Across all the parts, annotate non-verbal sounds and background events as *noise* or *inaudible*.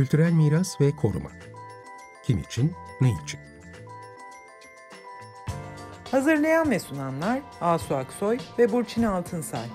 Kültürel miras ve koruma. Kim için, ne için? Hazırlayan ve sunanlar Asu Aksoy ve Burçin Altınsay.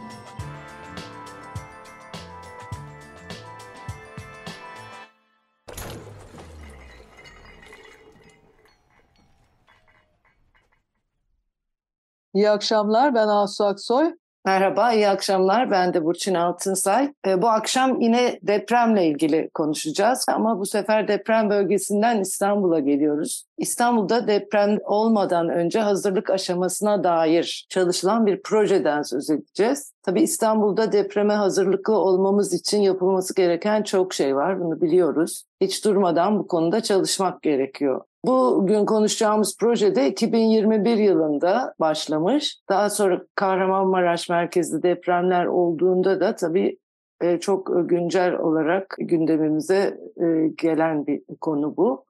İyi akşamlar, ben Asu Aksoy. Merhaba, iyi akşamlar. Ben de Burçin Altınsay. E, bu akşam yine depremle ilgili konuşacağız ama bu sefer deprem bölgesinden İstanbul'a geliyoruz. İstanbul'da deprem olmadan önce hazırlık aşamasına dair çalışılan bir projeden söz edeceğiz. Tabii İstanbul'da depreme hazırlıklı olmamız için yapılması gereken çok şey var, bunu biliyoruz. Hiç durmadan bu konuda çalışmak gerekiyor. Bugün konuşacağımız projede 2021 yılında başlamış. Daha sonra Kahramanmaraş merkezli depremler olduğunda da tabii e, çok güncel olarak gündemimize e, gelen bir konu bu.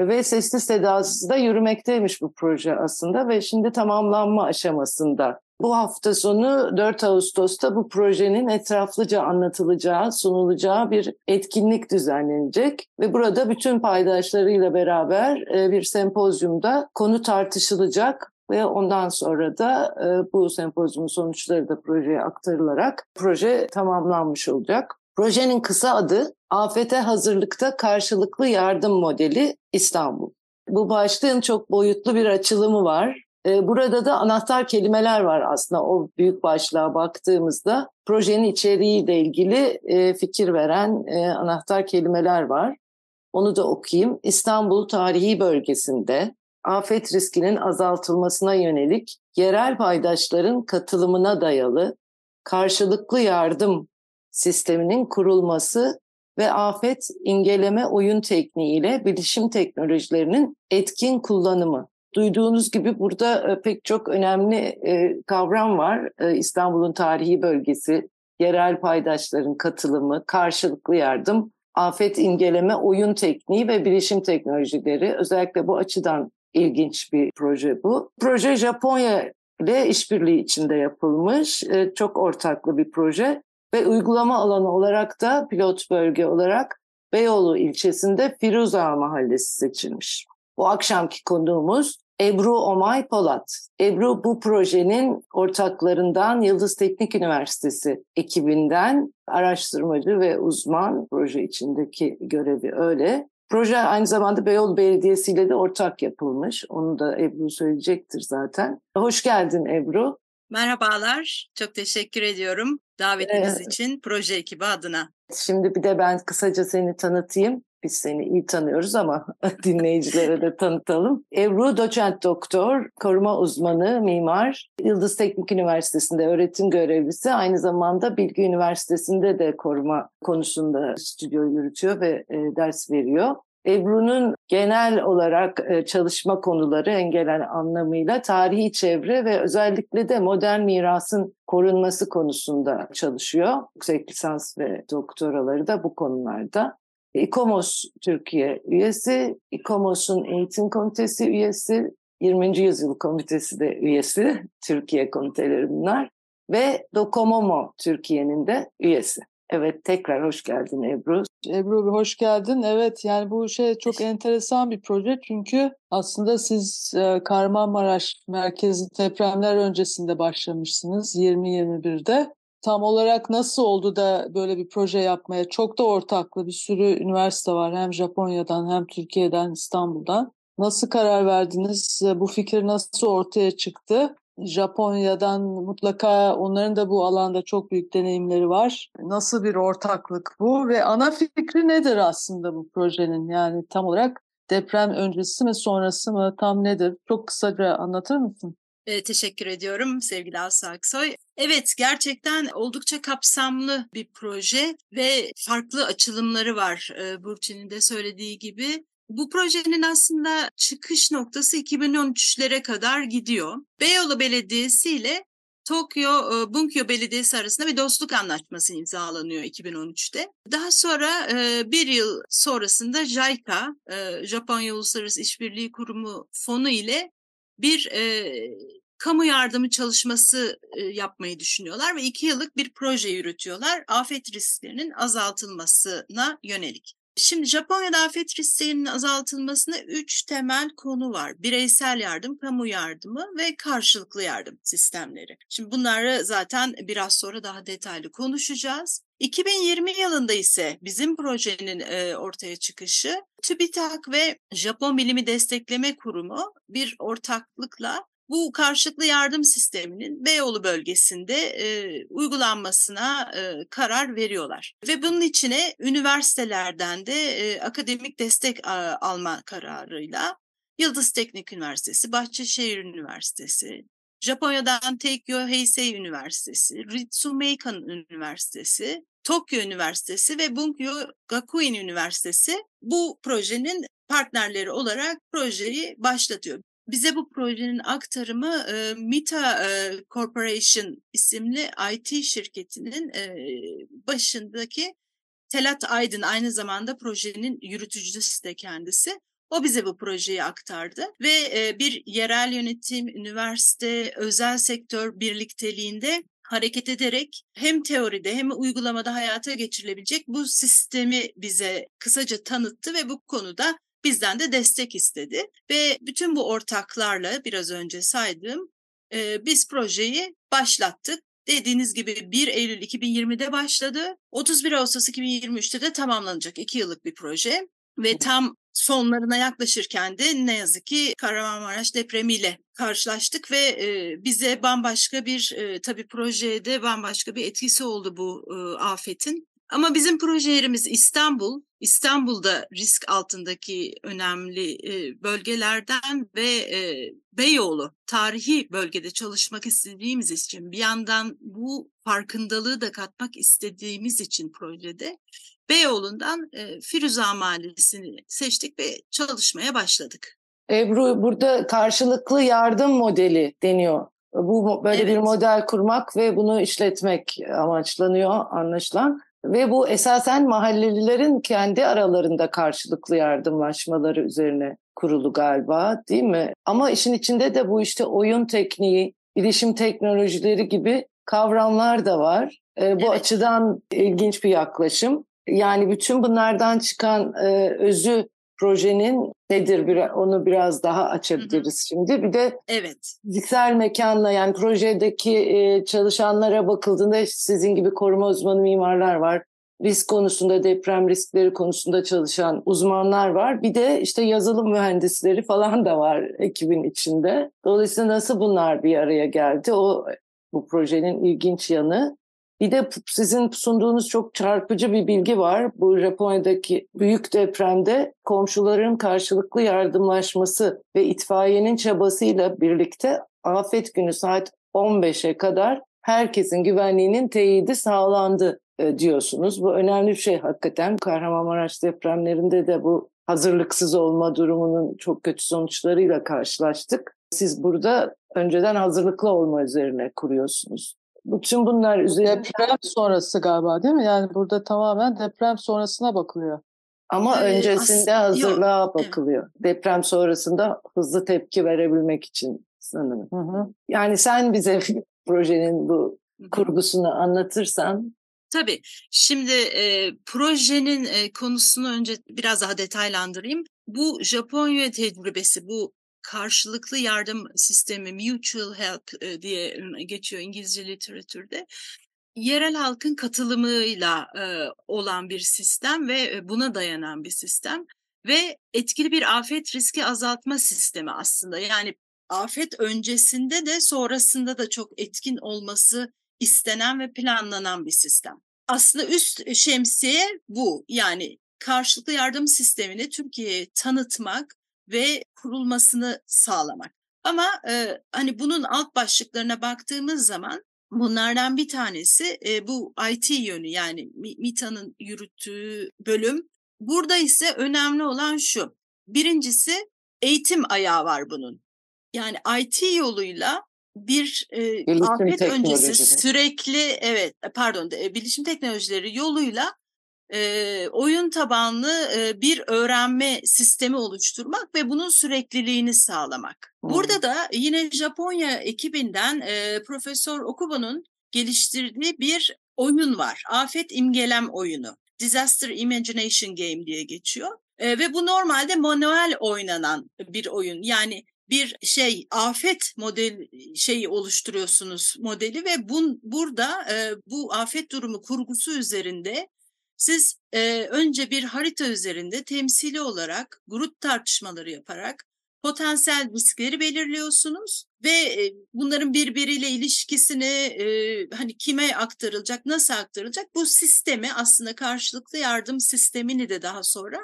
Ve sesli sedasız da yürümekteymiş bu proje aslında ve şimdi tamamlanma aşamasında. Bu hafta sonu 4 Ağustos'ta bu projenin etraflıca anlatılacağı, sunulacağı bir etkinlik düzenlenecek ve burada bütün paydaşlarıyla beraber e, bir sempozyumda konu tartışılacak ve ondan sonra da e, bu sempozyumun sonuçları da projeye aktarılarak proje tamamlanmış olacak. Projenin kısa adı Afete Hazırlıkta Karşılıklı Yardım Modeli İstanbul. Bu başlığın çok boyutlu bir açılımı var. Ee, burada da anahtar kelimeler var aslında o büyük başlığa baktığımızda. Projenin içeriğiyle ilgili e, fikir veren e, anahtar kelimeler var. Onu da okuyayım. İstanbul tarihi bölgesinde afet riskinin azaltılmasına yönelik yerel paydaşların katılımına dayalı karşılıklı yardım sisteminin kurulması ve afet ingeleme oyun tekniğiyle bilişim teknolojilerinin etkin kullanımı. Duyduğunuz gibi burada e, pek çok önemli e, kavram var. E, İstanbul'un tarihi bölgesi, yerel paydaşların katılımı, karşılıklı yardım, afet ingeleme oyun tekniği ve bilişim teknolojileri. Özellikle bu açıdan ilginç bir proje bu. Proje Japonya ile işbirliği içinde yapılmış. Çok ortaklı bir proje ve uygulama alanı olarak da pilot bölge olarak Beyoğlu ilçesinde Firuza Mahallesi seçilmiş. Bu akşamki konuğumuz Ebru Omay Polat. Ebru bu projenin ortaklarından Yıldız Teknik Üniversitesi ekibinden araştırmacı ve uzman proje içindeki görevi öyle. Proje aynı zamanda Beyoğlu Belediyesi ile de ortak yapılmış. Onu da Ebru söyleyecektir zaten. Hoş geldin Ebru. Merhabalar, çok teşekkür ediyorum davetiniz ee, için proje ekibi adına. Şimdi bir de ben kısaca seni tanıtayım. Biz seni iyi tanıyoruz ama *laughs* dinleyicilere de tanıtalım. Ebru doçent doktor, koruma uzmanı, mimar. Yıldız Teknik Üniversitesi'nde öğretim görevlisi. Aynı zamanda Bilgi Üniversitesi'nde de koruma konusunda stüdyo yürütüyor ve e, ders veriyor. Ebru'nun genel olarak e, çalışma konuları engelen anlamıyla tarihi çevre ve özellikle de modern mirasın korunması konusunda çalışıyor. Yüksek lisans ve doktoraları da bu konularda. İKOMOS Türkiye üyesi, İKOMOS'un eğitim komitesi üyesi, 20. yüzyıl komitesi de üyesi, Türkiye komiteleri bunlar ve Dokomomo Türkiye'nin de üyesi. Evet tekrar hoş geldin Ebru. Ebru hoş geldin. Evet yani bu şey çok enteresan bir proje çünkü aslında siz e, Kahramanmaraş merkezi depremler öncesinde başlamışsınız 2021'de. Tam olarak nasıl oldu da böyle bir proje yapmaya? Çok da ortaklı bir sürü üniversite var hem Japonya'dan hem Türkiye'den İstanbul'dan. Nasıl karar verdiniz? Bu fikir nasıl ortaya çıktı? Japonya'dan mutlaka onların da bu alanda çok büyük deneyimleri var. Nasıl bir ortaklık bu ve ana fikri nedir aslında bu projenin? Yani tam olarak deprem öncesi mi sonrası mı tam nedir? Çok kısaca anlatır mısın? E, teşekkür ediyorum sevgili Aslı Aksoy. Evet gerçekten oldukça kapsamlı bir proje ve farklı açılımları var e, Burçin'in de söylediği gibi. Bu projenin aslında çıkış noktası 2013'lere kadar gidiyor. Beyoğlu Belediyesi ile Tokyo Bunkyo Belediyesi arasında bir dostluk anlaşması imzalanıyor 2013'te. Daha sonra bir yıl sonrasında JICA, Japonya Uluslararası İşbirliği Kurumu fonu ile bir kamu yardımı çalışması yapmayı düşünüyorlar ve iki yıllık bir proje yürütüyorlar afet risklerinin azaltılmasına yönelik. Şimdi Japonya'da afet risklerinin azaltılmasında üç temel konu var. Bireysel yardım, kamu yardımı ve karşılıklı yardım sistemleri. Şimdi bunları zaten biraz sonra daha detaylı konuşacağız. 2020 yılında ise bizim projenin e, ortaya çıkışı TÜBİTAK ve Japon Bilimi Destekleme Kurumu bir ortaklıkla bu karşılıklı yardım sisteminin Beyoğlu bölgesinde e, uygulanmasına e, karar veriyorlar. Ve bunun içine üniversitelerden de e, akademik destek a, alma kararıyla Yıldız Teknik Üniversitesi, Bahçeşehir Üniversitesi, Japonya'dan Teikyo Heisei Üniversitesi, Ritsumeikan Üniversitesi, Tokyo Üniversitesi ve Bunkyo Gakuen Üniversitesi bu projenin partnerleri olarak projeyi başlatıyor. Bize bu projenin aktarımı e, Mita e, Corporation isimli IT şirketinin e, başındaki Telat Aydın aynı zamanda projenin yürütücüsü de kendisi. O bize bu projeyi aktardı ve e, bir yerel yönetim, üniversite, özel sektör birlikteliğinde hareket ederek hem teoride hem uygulamada hayata geçirilebilecek bu sistemi bize kısaca tanıttı ve bu konuda bizden de destek istedi. Ve bütün bu ortaklarla biraz önce saydığım e, biz projeyi başlattık. Dediğiniz gibi 1 Eylül 2020'de başladı. 31 Ağustos 2023'te de tamamlanacak 2 yıllık bir proje. Ve tam sonlarına yaklaşırken de ne yazık ki Kahramanmaraş depremiyle karşılaştık ve e, bize bambaşka bir e, tabii projede bambaşka bir etkisi oldu bu e, afetin. Ama bizim proje yerimiz İstanbul. İstanbul'da risk altındaki önemli e, bölgelerden ve e, Beyoğlu tarihi bölgede çalışmak istediğimiz için bir yandan bu farkındalığı da katmak istediğimiz için projede Beyoğlu'ndan e, Firuza Mahallesi'ni seçtik ve çalışmaya başladık. Ebru burada karşılıklı yardım modeli deniyor. Bu böyle evet. bir model kurmak ve bunu işletmek amaçlanıyor anlaşılan. Ve bu esasen mahallelilerin kendi aralarında karşılıklı yardımlaşmaları üzerine kurulu galiba değil mi? Ama işin içinde de bu işte oyun tekniği, bilişim teknolojileri gibi kavramlar da var. E, bu evet. açıdan ilginç bir yaklaşım. Yani bütün bunlardan çıkan e, özü projenin nedir onu biraz daha açabiliriz hı hı. şimdi. Bir de evet. fiziksel mekanla yani projedeki e, çalışanlara bakıldığında sizin gibi koruma uzmanı mimarlar var. Risk konusunda, deprem riskleri konusunda çalışan uzmanlar var. Bir de işte yazılım mühendisleri falan da var ekibin içinde. Dolayısıyla nasıl bunlar bir araya geldi? O bu projenin ilginç yanı. Bir de sizin sunduğunuz çok çarpıcı bir bilgi var. Bu Japonya'daki büyük depremde komşuların karşılıklı yardımlaşması ve itfaiyenin çabasıyla birlikte afet günü saat 15'e kadar herkesin güvenliğinin teyidi sağlandı e, diyorsunuz. Bu önemli bir şey hakikaten. Kahramanmaraş depremlerinde de bu hazırlıksız olma durumunun çok kötü sonuçlarıyla karşılaştık. Siz burada önceden hazırlıklı olma üzerine kuruyorsunuz. Bütün bunlar üzerine... Deprem sonrası galiba değil mi? Yani burada tamamen deprem sonrasına bakılıyor. Ama ee, öncesinde as- hazırlığa yok. bakılıyor. Deprem sonrasında hızlı tepki verebilmek için sanırım. Hı hı. Yani sen bize *laughs* projenin bu kurgusunu anlatırsan. Tabii. Şimdi e, projenin e, konusunu önce biraz daha detaylandırayım. Bu Japonya tecrübesi, bu karşılıklı yardım sistemi mutual help e, diye geçiyor İngilizce literatürde. Yerel halkın katılımıyla e, olan bir sistem ve e, buna dayanan bir sistem ve etkili bir afet riski azaltma sistemi aslında. Yani afet öncesinde de sonrasında da çok etkin olması istenen ve planlanan bir sistem. Aslında üst şemsiye bu. Yani karşılıklı yardım sistemini Türkiye'ye tanıtmak ve kurulmasını sağlamak. Ama e, hani bunun alt başlıklarına baktığımız zaman bunlardan bir tanesi e, bu IT yönü yani MITA'nın yürüttüğü bölüm. Burada ise önemli olan şu. Birincisi eğitim ayağı var bunun. Yani IT yoluyla bir e, afet öncesi sürekli evet pardon e, bilişim teknolojileri yoluyla e, oyun tabanlı e, bir öğrenme sistemi oluşturmak ve bunun sürekliliğini sağlamak. Hmm. Burada da yine Japonya ekibinden e, Profesör Okuba'nın geliştirdiği bir oyun var. Afet imgelem oyunu. Disaster Imagination Game diye geçiyor. E, ve bu normalde manuel oynanan bir oyun. Yani bir şey afet model şeyi oluşturuyorsunuz modeli ve bun, burada e, bu afet durumu kurgusu üzerinde siz e, önce bir harita üzerinde temsili olarak grup tartışmaları yaparak potansiyel riskleri belirliyorsunuz ve bunların birbiriyle ilişkisini e, hani kime aktarılacak, nasıl aktarılacak bu sistemi aslında karşılıklı yardım sistemini de daha sonra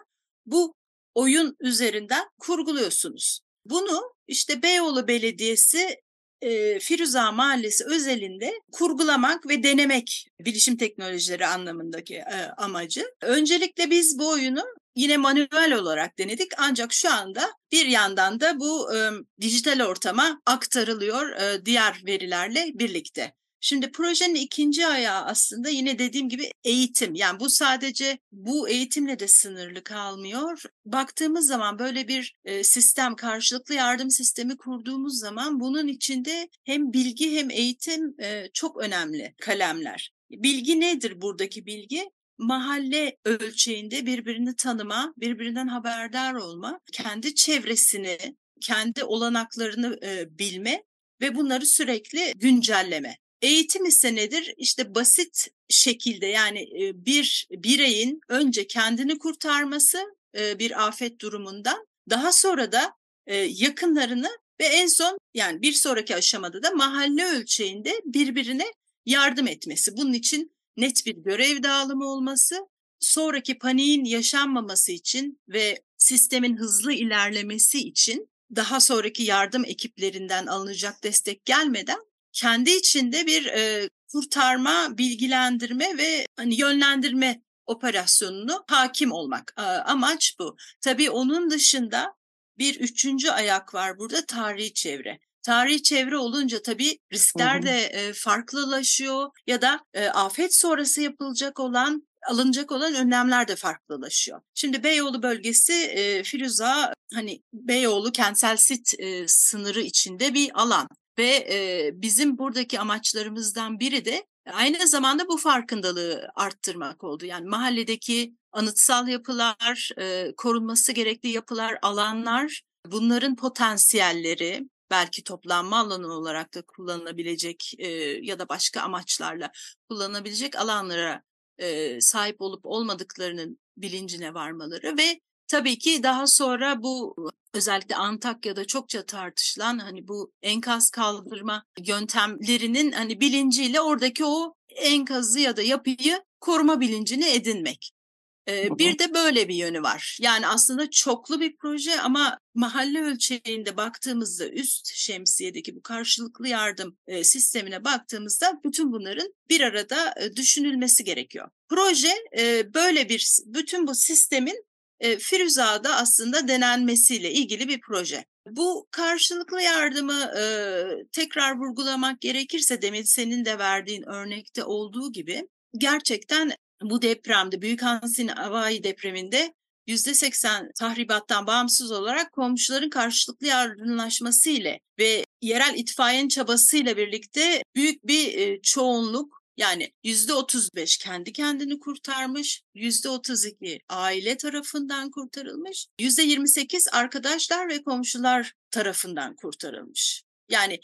bu oyun üzerinden kurguluyorsunuz. Bunu işte Beyoğlu Belediyesi e, Firuza Mahallesi özelinde kurgulamak ve denemek bilişim teknolojileri anlamındaki e, amacı. Öncelikle biz bu oyunu yine manuel olarak denedik ancak şu anda bir yandan da bu e, dijital ortama aktarılıyor e, diğer verilerle birlikte. Şimdi projenin ikinci ayağı aslında yine dediğim gibi eğitim. Yani bu sadece bu eğitimle de sınırlı kalmıyor. Baktığımız zaman böyle bir e, sistem, karşılıklı yardım sistemi kurduğumuz zaman bunun içinde hem bilgi hem eğitim e, çok önemli kalemler. Bilgi nedir buradaki bilgi? mahalle ölçeğinde birbirini tanıma, birbirinden haberdar olma, kendi çevresini, kendi olanaklarını e, bilme ve bunları sürekli güncelleme. Eğitim ise nedir? İşte basit şekilde yani bir bireyin önce kendini kurtarması bir afet durumundan daha sonra da yakınlarını ve en son yani bir sonraki aşamada da mahalle ölçeğinde birbirine yardım etmesi. Bunun için net bir görev dağılımı olması, sonraki paniğin yaşanmaması için ve sistemin hızlı ilerlemesi için daha sonraki yardım ekiplerinden alınacak destek gelmeden kendi içinde bir e, kurtarma, bilgilendirme ve hani yönlendirme operasyonunu hakim olmak. E, amaç bu. Tabii onun dışında bir üçüncü ayak var burada tarihi çevre. Tarihi çevre olunca tabii riskler de e, farklılaşıyor ya da e, afet sonrası yapılacak olan alınacak olan önlemler de farklılaşıyor. Şimdi Beyoğlu bölgesi e, Firuza hani Beyoğlu kentsel sit e, sınırı içinde bir alan ve e, bizim buradaki amaçlarımızdan biri de aynı zamanda bu farkındalığı arttırmak oldu. Yani mahalledeki anıtsal yapılar, e, korunması gerekli yapılar, alanlar, bunların potansiyelleri, belki toplanma alanı olarak da kullanılabilecek e, ya da başka amaçlarla kullanılabilecek alanlara e, sahip olup olmadıklarının bilincine varmaları ve tabii ki daha sonra bu özellikle Antakya'da çokça tartışılan hani bu enkaz kaldırma yöntemlerinin hani bilinciyle oradaki o enkazı ya da yapıyı koruma bilincini edinmek. Ee, bir de böyle bir yönü var. Yani aslında çoklu bir proje ama mahalle ölçeğinde baktığımızda üst şemsiyedeki bu karşılıklı yardım e, sistemine baktığımızda bütün bunların bir arada e, düşünülmesi gerekiyor. Proje e, böyle bir bütün bu sistemin e, Firuza'da aslında denenmesiyle ilgili bir proje. Bu karşılıklı yardımı e, tekrar vurgulamak gerekirse demin senin de verdiğin örnekte olduğu gibi gerçekten bu depremde Büyük Hansin Havai depreminde %80 tahribattan bağımsız olarak komşuların karşılıklı yardımlaşması ile ve yerel itfaiyenin çabasıyla birlikte büyük bir çoğunluk yani yüzde 35 kendi kendini kurtarmış, yüzde 32 aile tarafından kurtarılmış, yüzde 28 arkadaşlar ve komşular tarafından kurtarılmış. Yani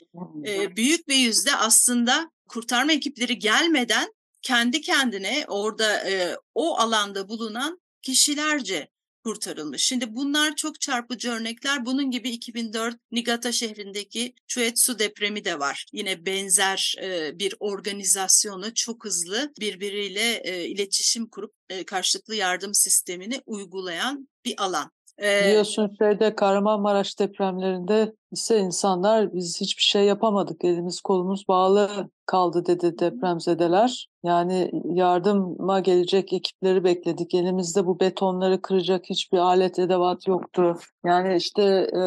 e, büyük bir yüzde aslında kurtarma ekipleri gelmeden kendi kendine orada e, o alanda bulunan kişilerce kurtarılmış. Şimdi bunlar çok çarpıcı örnekler. Bunun gibi 2004 Niigata şehrindeki Chuetsu depremi de var. Yine benzer e, bir organizasyonu çok hızlı birbiriyle e, iletişim kurup e, karşılıklı yardım sistemini uygulayan bir alan. Ee, Biliyorsun şeyde Kahramanmaraş depremlerinde ise insanlar biz hiçbir şey yapamadık. Elimiz kolumuz bağlı kaldı dedi depremzedeler. Yani yardıma gelecek ekipleri bekledik. Elimizde bu betonları kıracak hiçbir alet edevat yoktu. Yani işte e,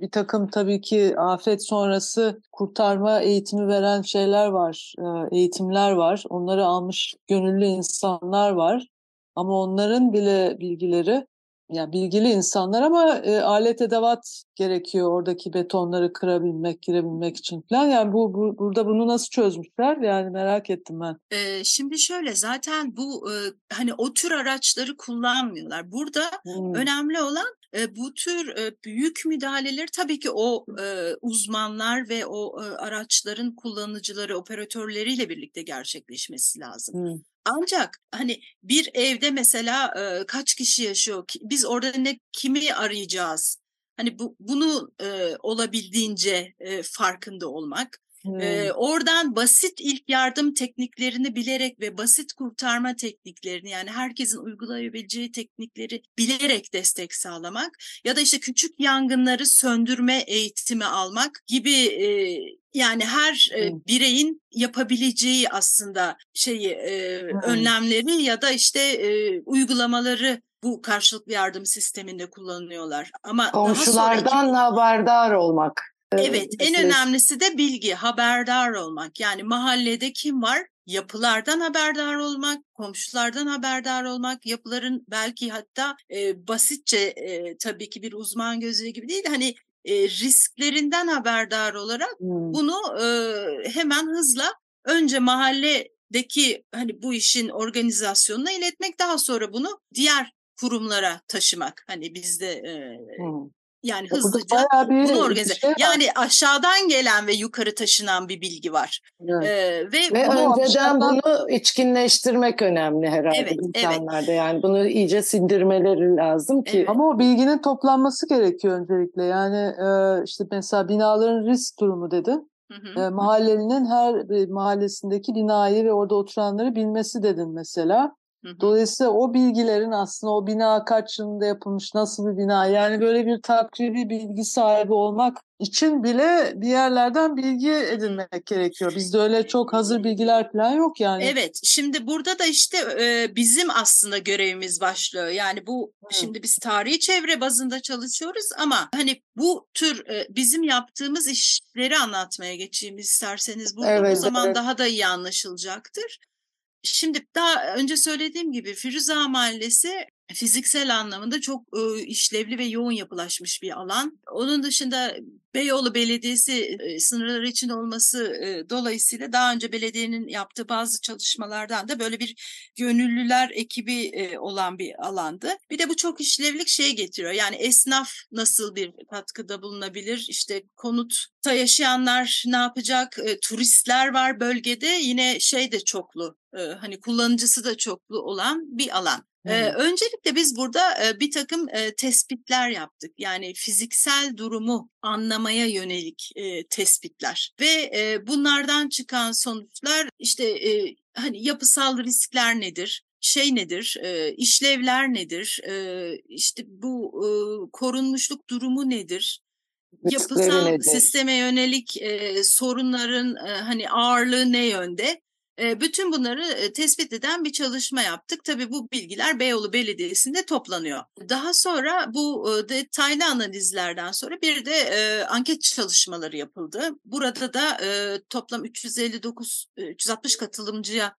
bir takım tabii ki afet sonrası kurtarma eğitimi veren şeyler var, e, eğitimler var. Onları almış gönüllü insanlar var. Ama onların bile bilgileri yani bilgili insanlar ama e, alet edevat gerekiyor oradaki betonları kırabilmek, girebilmek için falan. Yani bu, bu burada bunu nasıl çözmüşler? Yani merak ettim ben. Ee, şimdi şöyle zaten bu e, hani o tür araçları kullanmıyorlar. Burada Hmm. önemli olan e, bu tür e, büyük müdahaleleri tabii ki o e, uzmanlar ve o e, araçların kullanıcıları, operatörleriyle birlikte gerçekleşmesi lazım. Hmm. Ancak hani bir evde mesela e, kaç kişi yaşıyor? Biz orada ne kimi arayacağız? Hani bu bunu e, olabildiğince e, farkında olmak. Hmm. Ee, oradan basit ilk yardım tekniklerini bilerek ve basit kurtarma tekniklerini yani herkesin uygulayabileceği teknikleri bilerek destek sağlamak ya da işte küçük yangınları söndürme eğitimi almak gibi e, yani her e, bireyin yapabileceği aslında şeyi e, Hmm. önlemleri ya da işte e, uygulamaları bu karşılıklı yardım sisteminde kullanıyorlar. Ama daha sonraki Komşulardan haberdar olmak. Evet, en önemlisi de bilgi, haberdar olmak. Yani mahallede kim var? Yapılardan haberdar olmak, komşulardan haberdar olmak, yapıların belki hatta e, basitçe e, tabii ki bir uzman gözü gibi değil, hani e, risklerinden haberdar olarak Hmm. bunu e, hemen hızla önce mahalledeki hani bu işin organizasyonuna iletmek, daha sonra bunu diğer kurumlara taşımak. Hani bizde e, Hmm. Yani hızlıca bayağı bir bunu organize. şey var. yani aşağıdan gelen ve yukarı taşınan bir bilgi var. Evet. Ee, ve Ve Ama önceden aşağıdan- bunu içkinleştirmek önemli herhalde Evet, evet. insanlarda. Yani bunu iyice sindirmeleri lazım ki. Evet. Ama o bilginin toplanması gerekiyor öncelikle. Yani e, işte mesela binaların risk durumu dedin. Hı hı. E, mahallenin her mahallesindeki binayı ve orada oturanları bilmesi dedin mesela. Dolayısıyla o bilgilerin aslında o bina kaç yılında yapılmış, nasıl bir bina yani böyle bir takribi bilgi sahibi olmak için bile bir yerlerden bilgi edinmek gerekiyor. Bizde öyle çok hazır bilgiler falan yok yani. Evet, şimdi burada da işte e, bizim aslında görevimiz başlıyor. Yani bu Evet. şimdi biz tarihi çevre bazında çalışıyoruz ama hani bu tür e, bizim yaptığımız işleri anlatmaya geçeyim isterseniz burada o Evet, zaman evet. daha da iyi anlaşılacaktır. Şimdi daha önce söylediğim gibi Firuza Mahallesi fiziksel anlamında çok e, işlevli ve yoğun yapılaşmış bir alan. Onun dışında Beyoğlu Belediyesi e, sınırları içinde olması e, dolayısıyla daha önce belediyenin yaptığı bazı çalışmalardan da böyle bir gönüllüler ekibi e, olan bir alandı. Bir de bu çok işlevlik şey getiriyor. Yani esnaf nasıl bir katkıda bulunabilir? İşte konutta yaşayanlar ne yapacak? E, turistler var bölgede. Yine şey de çoklu. e, hani kullanıcısı da çoklu olan bir alan. Ee, öncelikle biz burada e, bir takım e, tespitler yaptık. Yani fiziksel durumu anlamaya yönelik e, tespitler ve e, bunlardan çıkan sonuçlar işte e, hani yapısal riskler nedir? Şey nedir? E, işlevler nedir? E, işte bu e, korunmuşluk durumu nedir? Yapısal nedir? sisteme yönelik e, sorunların e, hani ağırlığı ne yönde? Bütün bunları tespit eden bir çalışma yaptık. Tabii bu bilgiler Beyoğlu Belediyesi'nde toplanıyor. Daha sonra bu detaylı analizlerden sonra bir de anket çalışmaları yapıldı. Burada da toplam 359 e, 360 katılımcıya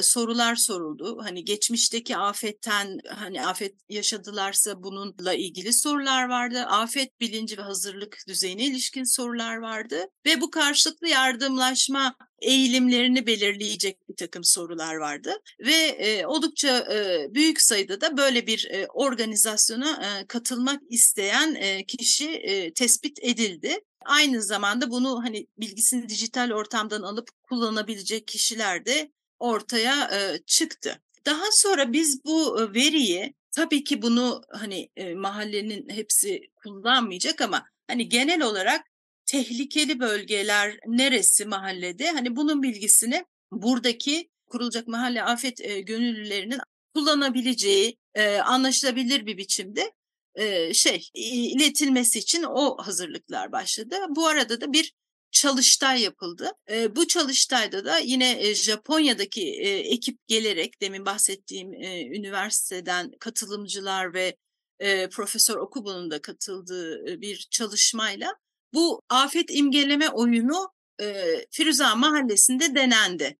sorular soruldu. Hani geçmişteki afetten hani afet yaşadılarsa bununla ilgili sorular vardı. Afet bilinci ve hazırlık düzeyine ilişkin sorular vardı ve bu karşılıklı yardımlaşma eğilimlerini belirleyecek bir takım sorular vardı ve e, oldukça e, büyük sayıda da böyle bir e, organizasyona e, katılmak isteyen e, kişi e, tespit edildi. Aynı zamanda bunu hani bilgisini dijital ortamdan alıp kullanabilecek kişiler de ortaya e, çıktı. Daha sonra biz bu e, veriyi tabii ki bunu hani e, mahallenin hepsi kullanmayacak ama hani genel olarak tehlikeli bölgeler neresi mahallede hani bunun bilgisini buradaki kurulacak mahalle afet e, gönüllülerinin kullanabileceği e, anlaşılabilir bir biçimde e, şey iletilmesi için o hazırlıklar başladı. Bu arada da bir çalıştay yapıldı. E, bu çalıştayda da yine e, Japonya'daki e, ekip gelerek demin bahsettiğim e, üniversiteden katılımcılar ve e, Profesör Okubo'nun da katıldığı bir çalışmayla bu afet imgeleme oyunu e, Firuza Mahallesi'nde denendi.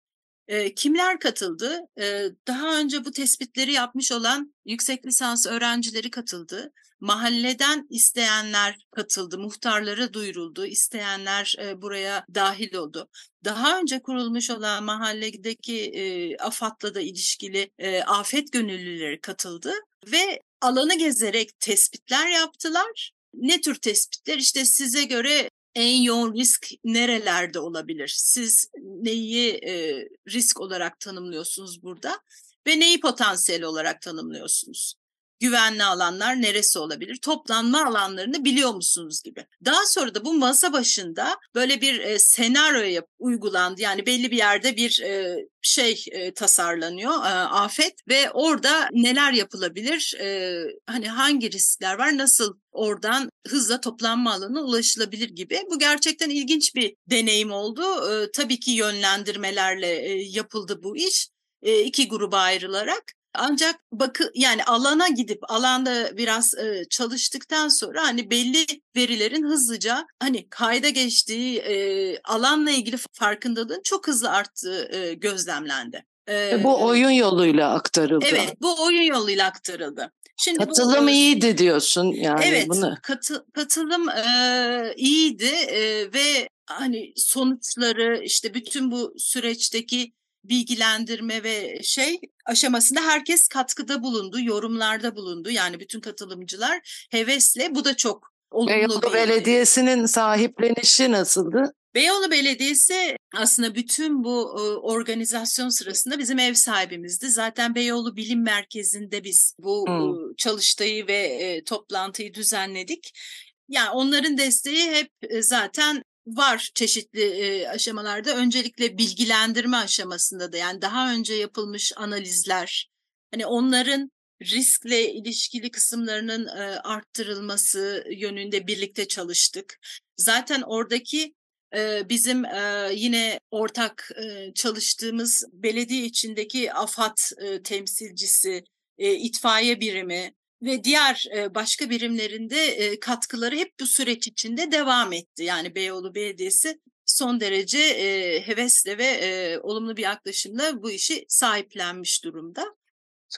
E, kimler katıldı? E, daha önce bu tespitleri yapmış olan yüksek lisans öğrencileri katıldı. Mahalleden isteyenler katıldı, muhtarlara duyuruldu, isteyenler e, buraya dahil oldu. Daha önce kurulmuş olan mahalledeki e, AFAD'la da ilişkili e, afet gönüllüleri katıldı ve alanı gezerek tespitler yaptılar. Ne tür tespitler? İşte size göre en yoğun risk nerelerde olabilir? Siz neyi e, risk olarak tanımlıyorsunuz burada ve neyi potansiyel olarak tanımlıyorsunuz? Güvenli alanlar neresi olabilir? Toplanma alanlarını biliyor musunuz gibi. Daha sonra da bu masa başında böyle bir e, senaryo uygulandı. Yani belli bir yerde bir e, şey e, tasarlanıyor, e, afet ve orada neler yapılabilir? E, hani hangi riskler var? Nasıl oradan hızla toplanma alanına ulaşılabilir gibi. Bu gerçekten ilginç bir deneyim oldu. E, tabii ki yönlendirmelerle e, yapıldı bu iş. E, iki gruba ayrılarak ancak bakı yani alana gidip alanda biraz e, çalıştıktan sonra hani belli verilerin hızlıca hani kayda geçtiği e, alanla ilgili farkındalığın çok hızlı arttığı e, gözlemlendi. E, bu oyun yoluyla aktarıldı. Evet, bu oyun yoluyla aktarıldı. Şimdi katılım bu, iyiydi diyorsun yani evet, bunu. Katı, katılım e, iyiydi e, ve hani sonuçları işte bütün bu süreçteki bilgilendirme ve şey aşamasında herkes katkıda bulundu, yorumlarda bulundu. Yani bütün katılımcılar hevesle bu da çok olumlu Beyoğlu. Belediyesi'nin sahiplenişi nasıldı? Beyoğlu Belediyesi aslında bütün bu organizasyon sırasında bizim ev sahibimizdi. Zaten Beyoğlu Bilim Merkezi'nde biz bu hmm. çalıştayı ve toplantıyı düzenledik. Yani onların desteği hep zaten var çeşitli aşamalarda. Öncelikle bilgilendirme aşamasında da yani daha önce yapılmış analizler, hani onların riskle ilişkili kısımlarının arttırılması yönünde birlikte çalıştık. Zaten oradaki bizim yine ortak çalıştığımız belediye içindeki AFAD temsilcisi, itfaiye birimi, ve diğer başka birimlerinde katkıları hep bu süreç içinde devam etti. Yani Beyoğlu Belediyesi son derece hevesle ve olumlu bir yaklaşımla bu işi sahiplenmiş durumda.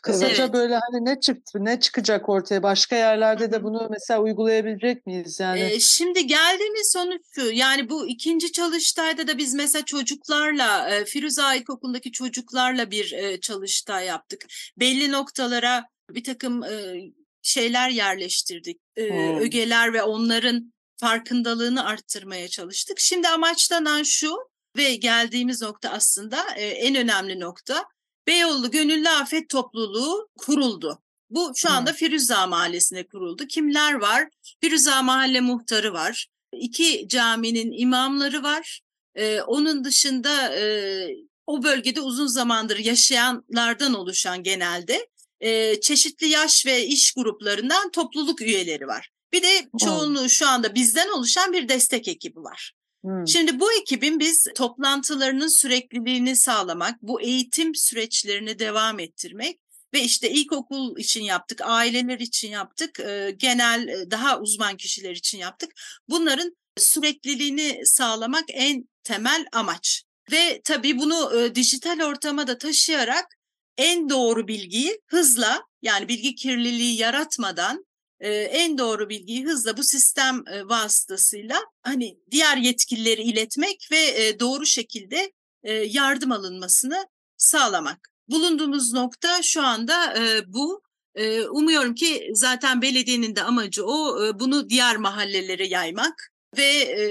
Kısaca evet. böyle hani ne çıktı, ne çıkacak ortaya? Başka yerlerde de bunu mesela uygulayabilecek miyiz yani? Ee, şimdi geldiğimiz sonuç şu. Yani bu ikinci çalıştayda da biz mesela çocuklarla, Firuze İlkokulu'ndaki çocuklarla bir çalıştay yaptık. Belli noktalara bir takım e, şeyler yerleştirdik. E, hmm. Ögeler ve onların farkındalığını arttırmaya çalıştık. Şimdi amaçlanan şu ve geldiğimiz nokta aslında e, en önemli nokta. Beyoğlu Gönüllü Afet Topluluğu kuruldu. Bu şu anda hmm. Firuza Mahallesi'ne kuruldu. Kimler var? Firuza Mahalle Muhtarı var. İki caminin imamları var. Ee, onun dışında e, o bölgede uzun zamandır yaşayanlardan oluşan genelde e, çeşitli yaş ve iş gruplarından topluluk üyeleri var. Bir de çoğunluğu şu anda bizden oluşan bir destek ekibi var. Hmm. Şimdi bu ekibin biz toplantılarının sürekliliğini sağlamak, bu eğitim süreçlerini devam ettirmek ve işte ilkokul için yaptık, aileler için yaptık, genel daha uzman kişiler için yaptık. Bunların sürekliliğini sağlamak en temel amaç. Ve tabii bunu dijital ortama da taşıyarak en doğru bilgiyi hızla yani bilgi kirliliği yaratmadan e, en doğru bilgiyi hızla bu sistem e, vasıtasıyla hani diğer yetkilileri iletmek ve e, doğru şekilde e, yardım alınmasını sağlamak. Bulunduğumuz nokta şu anda e, bu. E, umuyorum ki zaten belediyenin de amacı o e, bunu diğer mahallelere yaymak ve e,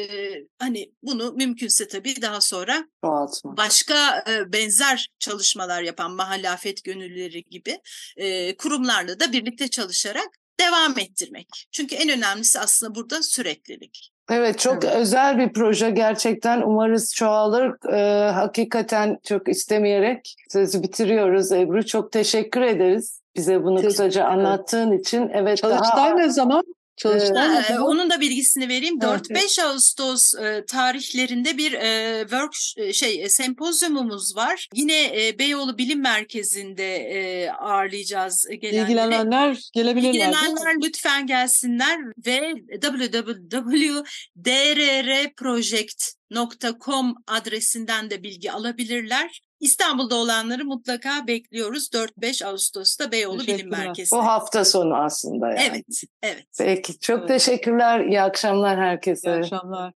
hani bunu mümkünse tabii daha sonra Dağıtma. başka e, benzer çalışmalar yapan mahalle afet gönüllüleri gibi e, kurumlarla da birlikte çalışarak devam ettirmek. Çünkü en önemlisi aslında burada süreklilik. Evet çok evet. özel bir proje gerçekten umarız çoğalır. Ee, hakikaten çok istemeyerek sözü bitiriyoruz Ebru. Çok teşekkür ederiz bize bunu teşekkür kısaca anlattığın için. Evet Çalıştay daha... ne zaman? Çalıştay ee, onun da bilgisini vereyim. 4-5 Ağustos e, tarihlerinde bir e, work e, şey e, sempozyumumuz var. Yine e, Beyoğlu Bilim Merkezi'nde e, ağırlayacağız gelenleri. İlgilenenler gelebilirler. İlgilenenler lütfen gelsinler ve www.drrproject.com adresinden de bilgi alabilirler. İstanbul'da olanları mutlaka bekliyoruz. 4-5 Ağustos'ta Beyoğlu Bilim. Merkezi. Bu hafta sonu aslında yani. Evet, evet. Peki çok Evet. teşekkürler. İyi akşamlar herkese. İyi akşamlar.